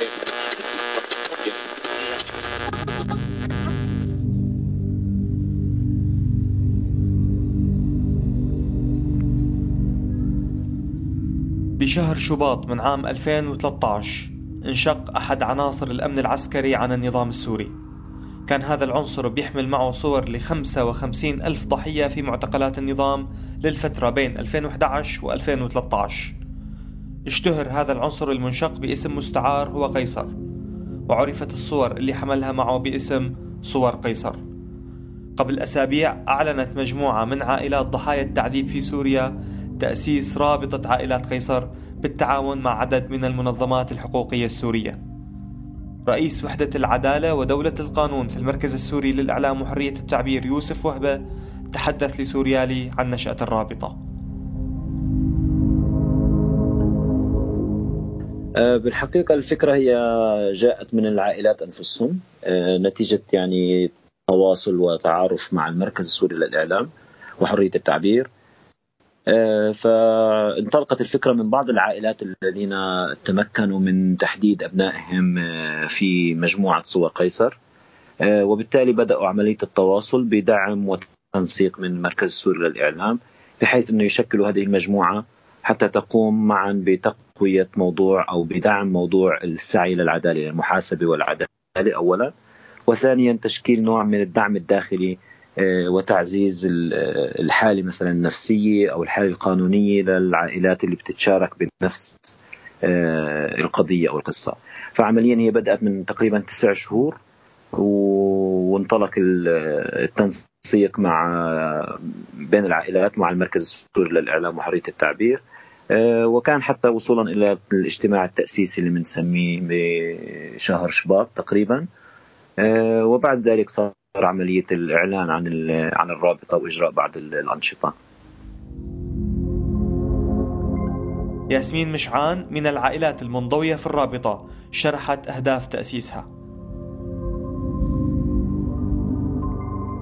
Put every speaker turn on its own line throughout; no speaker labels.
بشهر شباط من عام 2013 انشق أحد عناصر الأمن العسكري عن النظام السوري. كان هذا العنصر بيحمل معه صور ل 55 ألف ضحية في معتقلات النظام للفترة بين 2011 و 2013 اشتهر هذا العنصر المنشق باسم مستعار هو قيصر وعرفت الصور اللي حملها معه باسم صور قيصر قبل أسابيع أعلنت مجموعة من عائلات ضحايا التعذيب في سوريا تأسيس رابطة عائلات قيصر بالتعاون مع عدد من المنظمات الحقوقية السورية. رئيس وحدة العدالة ودولة القانون في المركز السوري للإعلام وحرية التعبير يوسف وهبة تحدث لسوريالي عن نشأة الرابطة.
بالحقيقة الفكرة هي جاءت من العائلات أنفسهم. أه، نتيجة يعني تواصل وتعارف مع المركز السوري للإعلام وحرية التعبير. آه، فانطلقت الفكرة من بعض العائلات الذين تمكنوا من تحديد أبنائهم آه، في مجموعة صور قيصر. آه، وبالتالي بدأوا عملية التواصل بدعم وتنسيق من مركز السوري للإعلام بحيث إنه يشكلوا هذه المجموعة حتى تقوم معا بتقويه موضوع أو بدعم موضوع السعي للعدالة المحاسبة والعدالة اولا وثانيا تشكيل نوع من الدعم الداخلي آه، وتعزيز آه، الحالة مثلا النفسية أو الحالة القانونية للعائلات اللي بتتشارك بنفس آه، القضية أو القصة. فعمليا هي بدأت من تقريبا تسع شهور وانطلق التنسيق مع بين العائلات مع المركز السوري للإعلام وحرية التعبير. وكان حتى وصولا إلى الاجتماع التأسيسي اللي بنسميه بشهر شباط تقريبا وبعد ذلك صار عملية الإعلان عن عن الرابطة وإجراء بعض الأنشطة.
ياسمين مشعان من العائلات المنضوية في الرابطة شرحت أهداف
تأسيسها.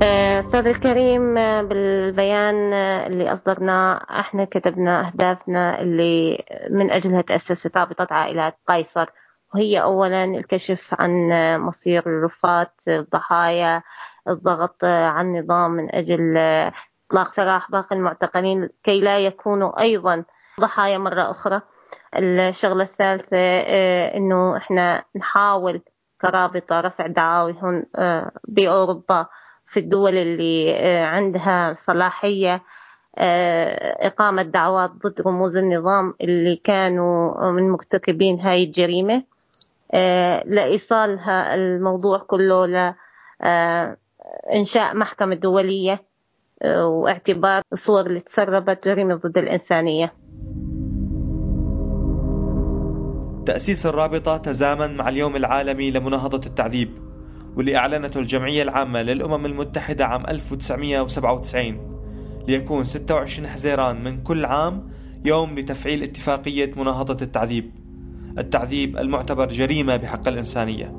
أستاذ الكريم بالبيان اللي أصدرناه إحنا كتبنا أهدافنا اللي من أجلها تأسست رابطة عائلات قيصر. وهي أولا الكشف عن مصير الرفات الضحايا الضغط عن النظام من أجل إطلاق سراح باقي المعتقلين كي لا يكونوا أيضا ضحايا مرة أخرى. الشغلة الثالثة آه، إنه إحنا نحاول كرابطة رفع دعاوي هون آه، بأوروبا. في الدول اللي آه، عندها صلاحية إقامة دعوات ضد رموز النظام اللي كانوا من مرتكبين هاي الجريمة. آه، لإيصال الموضوع كله لإنشاء محكمة دولية آه، واعتبار الصور اللي تسربت جريمة ضد الإنسانية.
تأسيس الرابطة تزامن مع اليوم العالمي لمناهضة التعذيب. واللي أعلنته الجمعية العامة للأمم المتحدة عام 1997 ليكون 26 حزيران من كل عام يوم لتفعيل اتفاقية مناهضة التعذيب. التعذيب المعتبر جريمة بحق الإنسانية.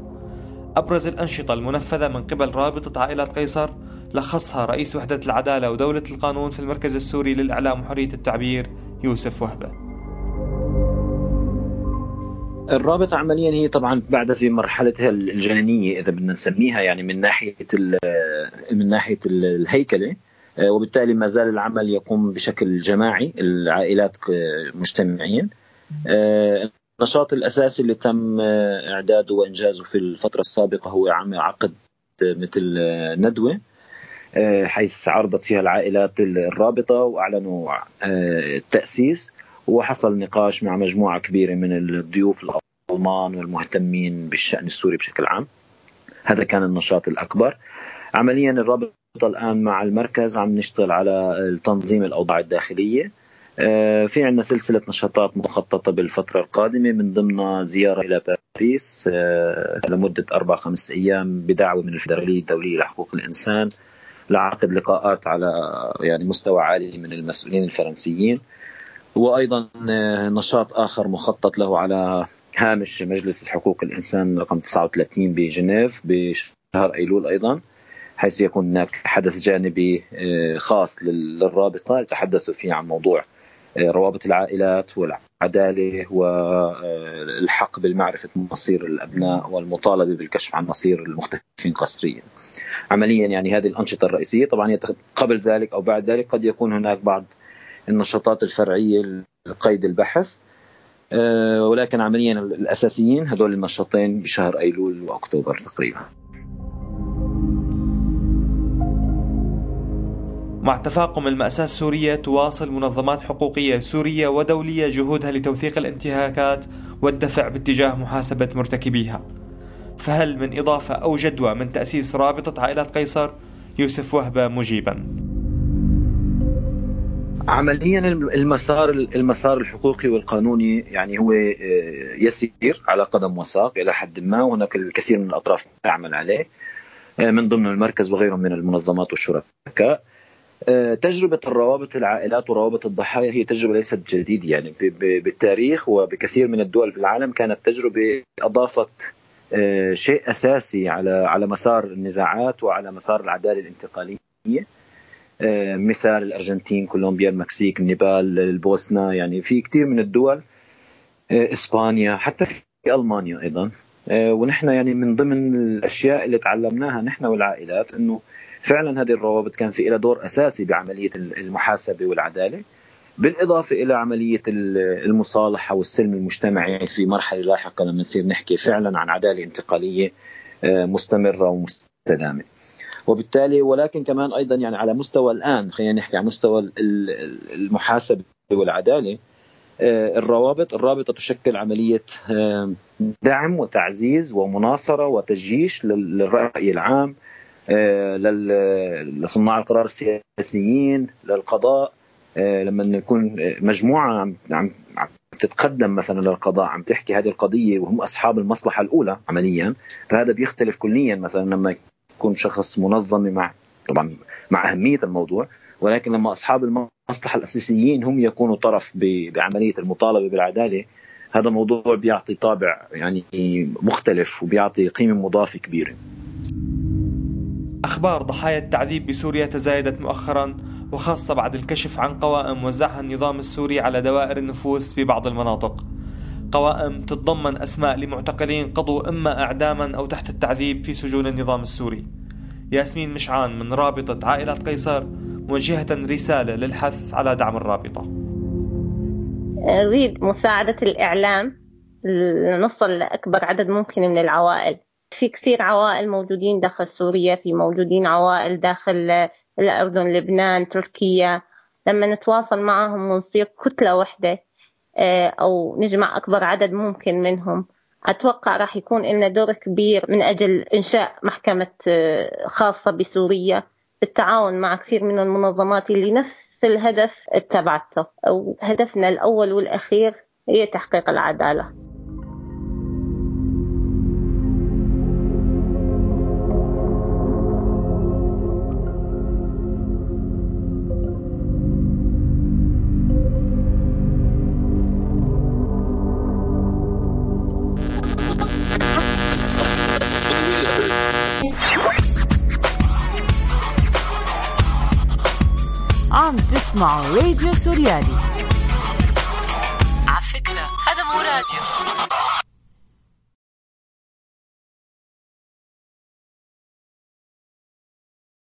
أبرز الأنشطة المنفذة من قبل رابطة عائلات قيصر لخصها رئيس وحدة العدالة ودولة القانون في المركز السوري للإعلام وحرية التعبير يوسف وهبة.
الرابطة عمليا هي طبعا بعد في مرحلتها الجنينية إذا بدنا نسميها يعني من ناحية من ناحية الهيكلة وبالتالي ما زال العمل يقوم بشكل جماعي العائلات مجتمعين النشاط الأساسي اللي تم آه، إعداده وإنجازه في الفترة السابقة هو عقد مثل آه، ندوة آه، حيث عرضت فيها العائلات الرابطة وأعلنوا التأسيس. وحصل نقاش مع مجموعة كبيرة من الضيوف الألمان والمهتمين بالشأن السوري بشكل عام. هذا كان النشاط الأكبر. عمليا الرابطة الآن مع المركز عم نشتغل على تنظيم الأوضاع الداخلية آه، في عندنا سلسلة نشاطات مخططة بالفترة القادمة من ضمنها زيارة إلى باريس آه، لمدة أربع خمس أيام بدعوة من الفدرالية الدولية لحقوق الإنسان لعقد لقاءات على يعني مستوى عالي من المسؤولين الفرنسيين وأيضا آه، نشاط آخر مخطط له على هامش مجلس حقوق الإنسان رقم 39 بجنيف بشهر أيلول أيضا حيث يكون هناك حدث جانبي خاص للرابطة يتحدثوا فيه عن موضوع روابط العائلات والعدالة والحق بالمعرفة مصير الأبناء والمطالبة بالكشف عن مصير المختفين قسريا. عمليا يعني هذه الأنشطة الرئيسية طبعا قبل ذلك أو بعد ذلك قد يكون هناك بعض النشاطات الفرعية لقيد البحث آه، ولكن عمليا الأساسيين هذول النشاطين بشهر أيلول وأكتوبر تقريبا.
مع تفاقم المأساة السورية تواصل منظمات حقوقية سورية ودولية جهودها لتوثيق الانتهاكات والدفع باتجاه محاسبة مرتكبيها. فهل من إضافة أو جدوى من تأسيس رابطة عائلات قيصر؟ يوسف وهبة مجيبا.
عمليا المسار المسار الحقوقي والقانوني يعني هو آه، يسير على قدم وساق إلى حد ما. وهناك الكثير من الأطراف تعمل عليه آه، من ضمن المركز وغيرهم من المنظمات والشركاء. آه، تجربة الروابط العائلات وروابط الضحايا هي تجربة ليست جديدة. يعني بالتاريخ وبكثير من الدول في العالم كانت تجربة أضافت شيء أساسي على على مسار النزاعات وعلى مسار العدالة الانتقالية. مثال الأرجنتين كولومبيا المكسيك النيبال البوسنة يعني في كثير من الدول آه، إسبانيا حتى في ألمانيا أيضا آه، ونحن يعني من ضمن الأشياء اللي تعلمناها نحن والعائلات إنه فعلا هذه الروابط كان في لها دور أساسي بعملية المحاسبة والعدالة بالإضافة إلى عملية المصالحة والسلم المجتمعي في مرحلة لاحقة لما نصير نحكي فعلا عن عدالة انتقالية مستمرة ومستدامة. وبالتالي ولكن كمان أيضا يعني على مستوى الآن خلينا نحكي على مستوى المحاسبة والعدالة آه، الروابط الرابطة تشكل عملية آه، دعم وتعزيز ومناصرة وتجيش للرأي العام آه، لصناع القرار السياسيين للقضاء لما نكون مجموعة عم عم تتقدم مثلا للقضاء عم تحكي هذه القضية وهم أصحاب المصلحة الأولى عمليا فهذا بيختلف كليا مثلا لما يكون شخص منظمه مع طبعا مع أهمية الموضوع ولكن لما أصحاب المصلحة الأساسيين هم يكونوا طرف بعملية المطالبة بالعدالة هذا موضوع بيعطي طابع يعني مختلف وبيعطي قيمة مضافة كبيرة.
أخبار ضحايا التعذيب بسوريا تزايدت مؤخرا وخاصة بعد الكشف عن قوائم وزعها النظام السوري على دوائر النفوس في بعض المناطق. قوائم تتضمن أسماء لمعتقلين قضوا إما إعداما أو تحت التعذيب في سجون النظام السوري. ياسمين مشعان من رابطة عائلات قيصر موجهة رسالة للحث على دعم الرابطة.
أريد مساعدة الإعلام لنصل لأكبر عدد ممكن من العوائل. في كثير عوائل موجودين داخل سوريا في موجودين عوائل داخل الأردن لبنان تركيا. لما نتواصل معهم ونصير كتلة واحدة آه، أو نجمع أكبر عدد ممكن منهم. أتوقع راح يكون لنا دور كبير من أجل إنشاء محكمة آه، خاصة بسوريا بالتعاون مع كثير من المنظمات اللي نفس الهدف اتبعته أو هدفنا الأول والأخير هي تحقيق العدالة.
عم تسمعوا راديو سوريالي. على فكرة هذا مو راديو.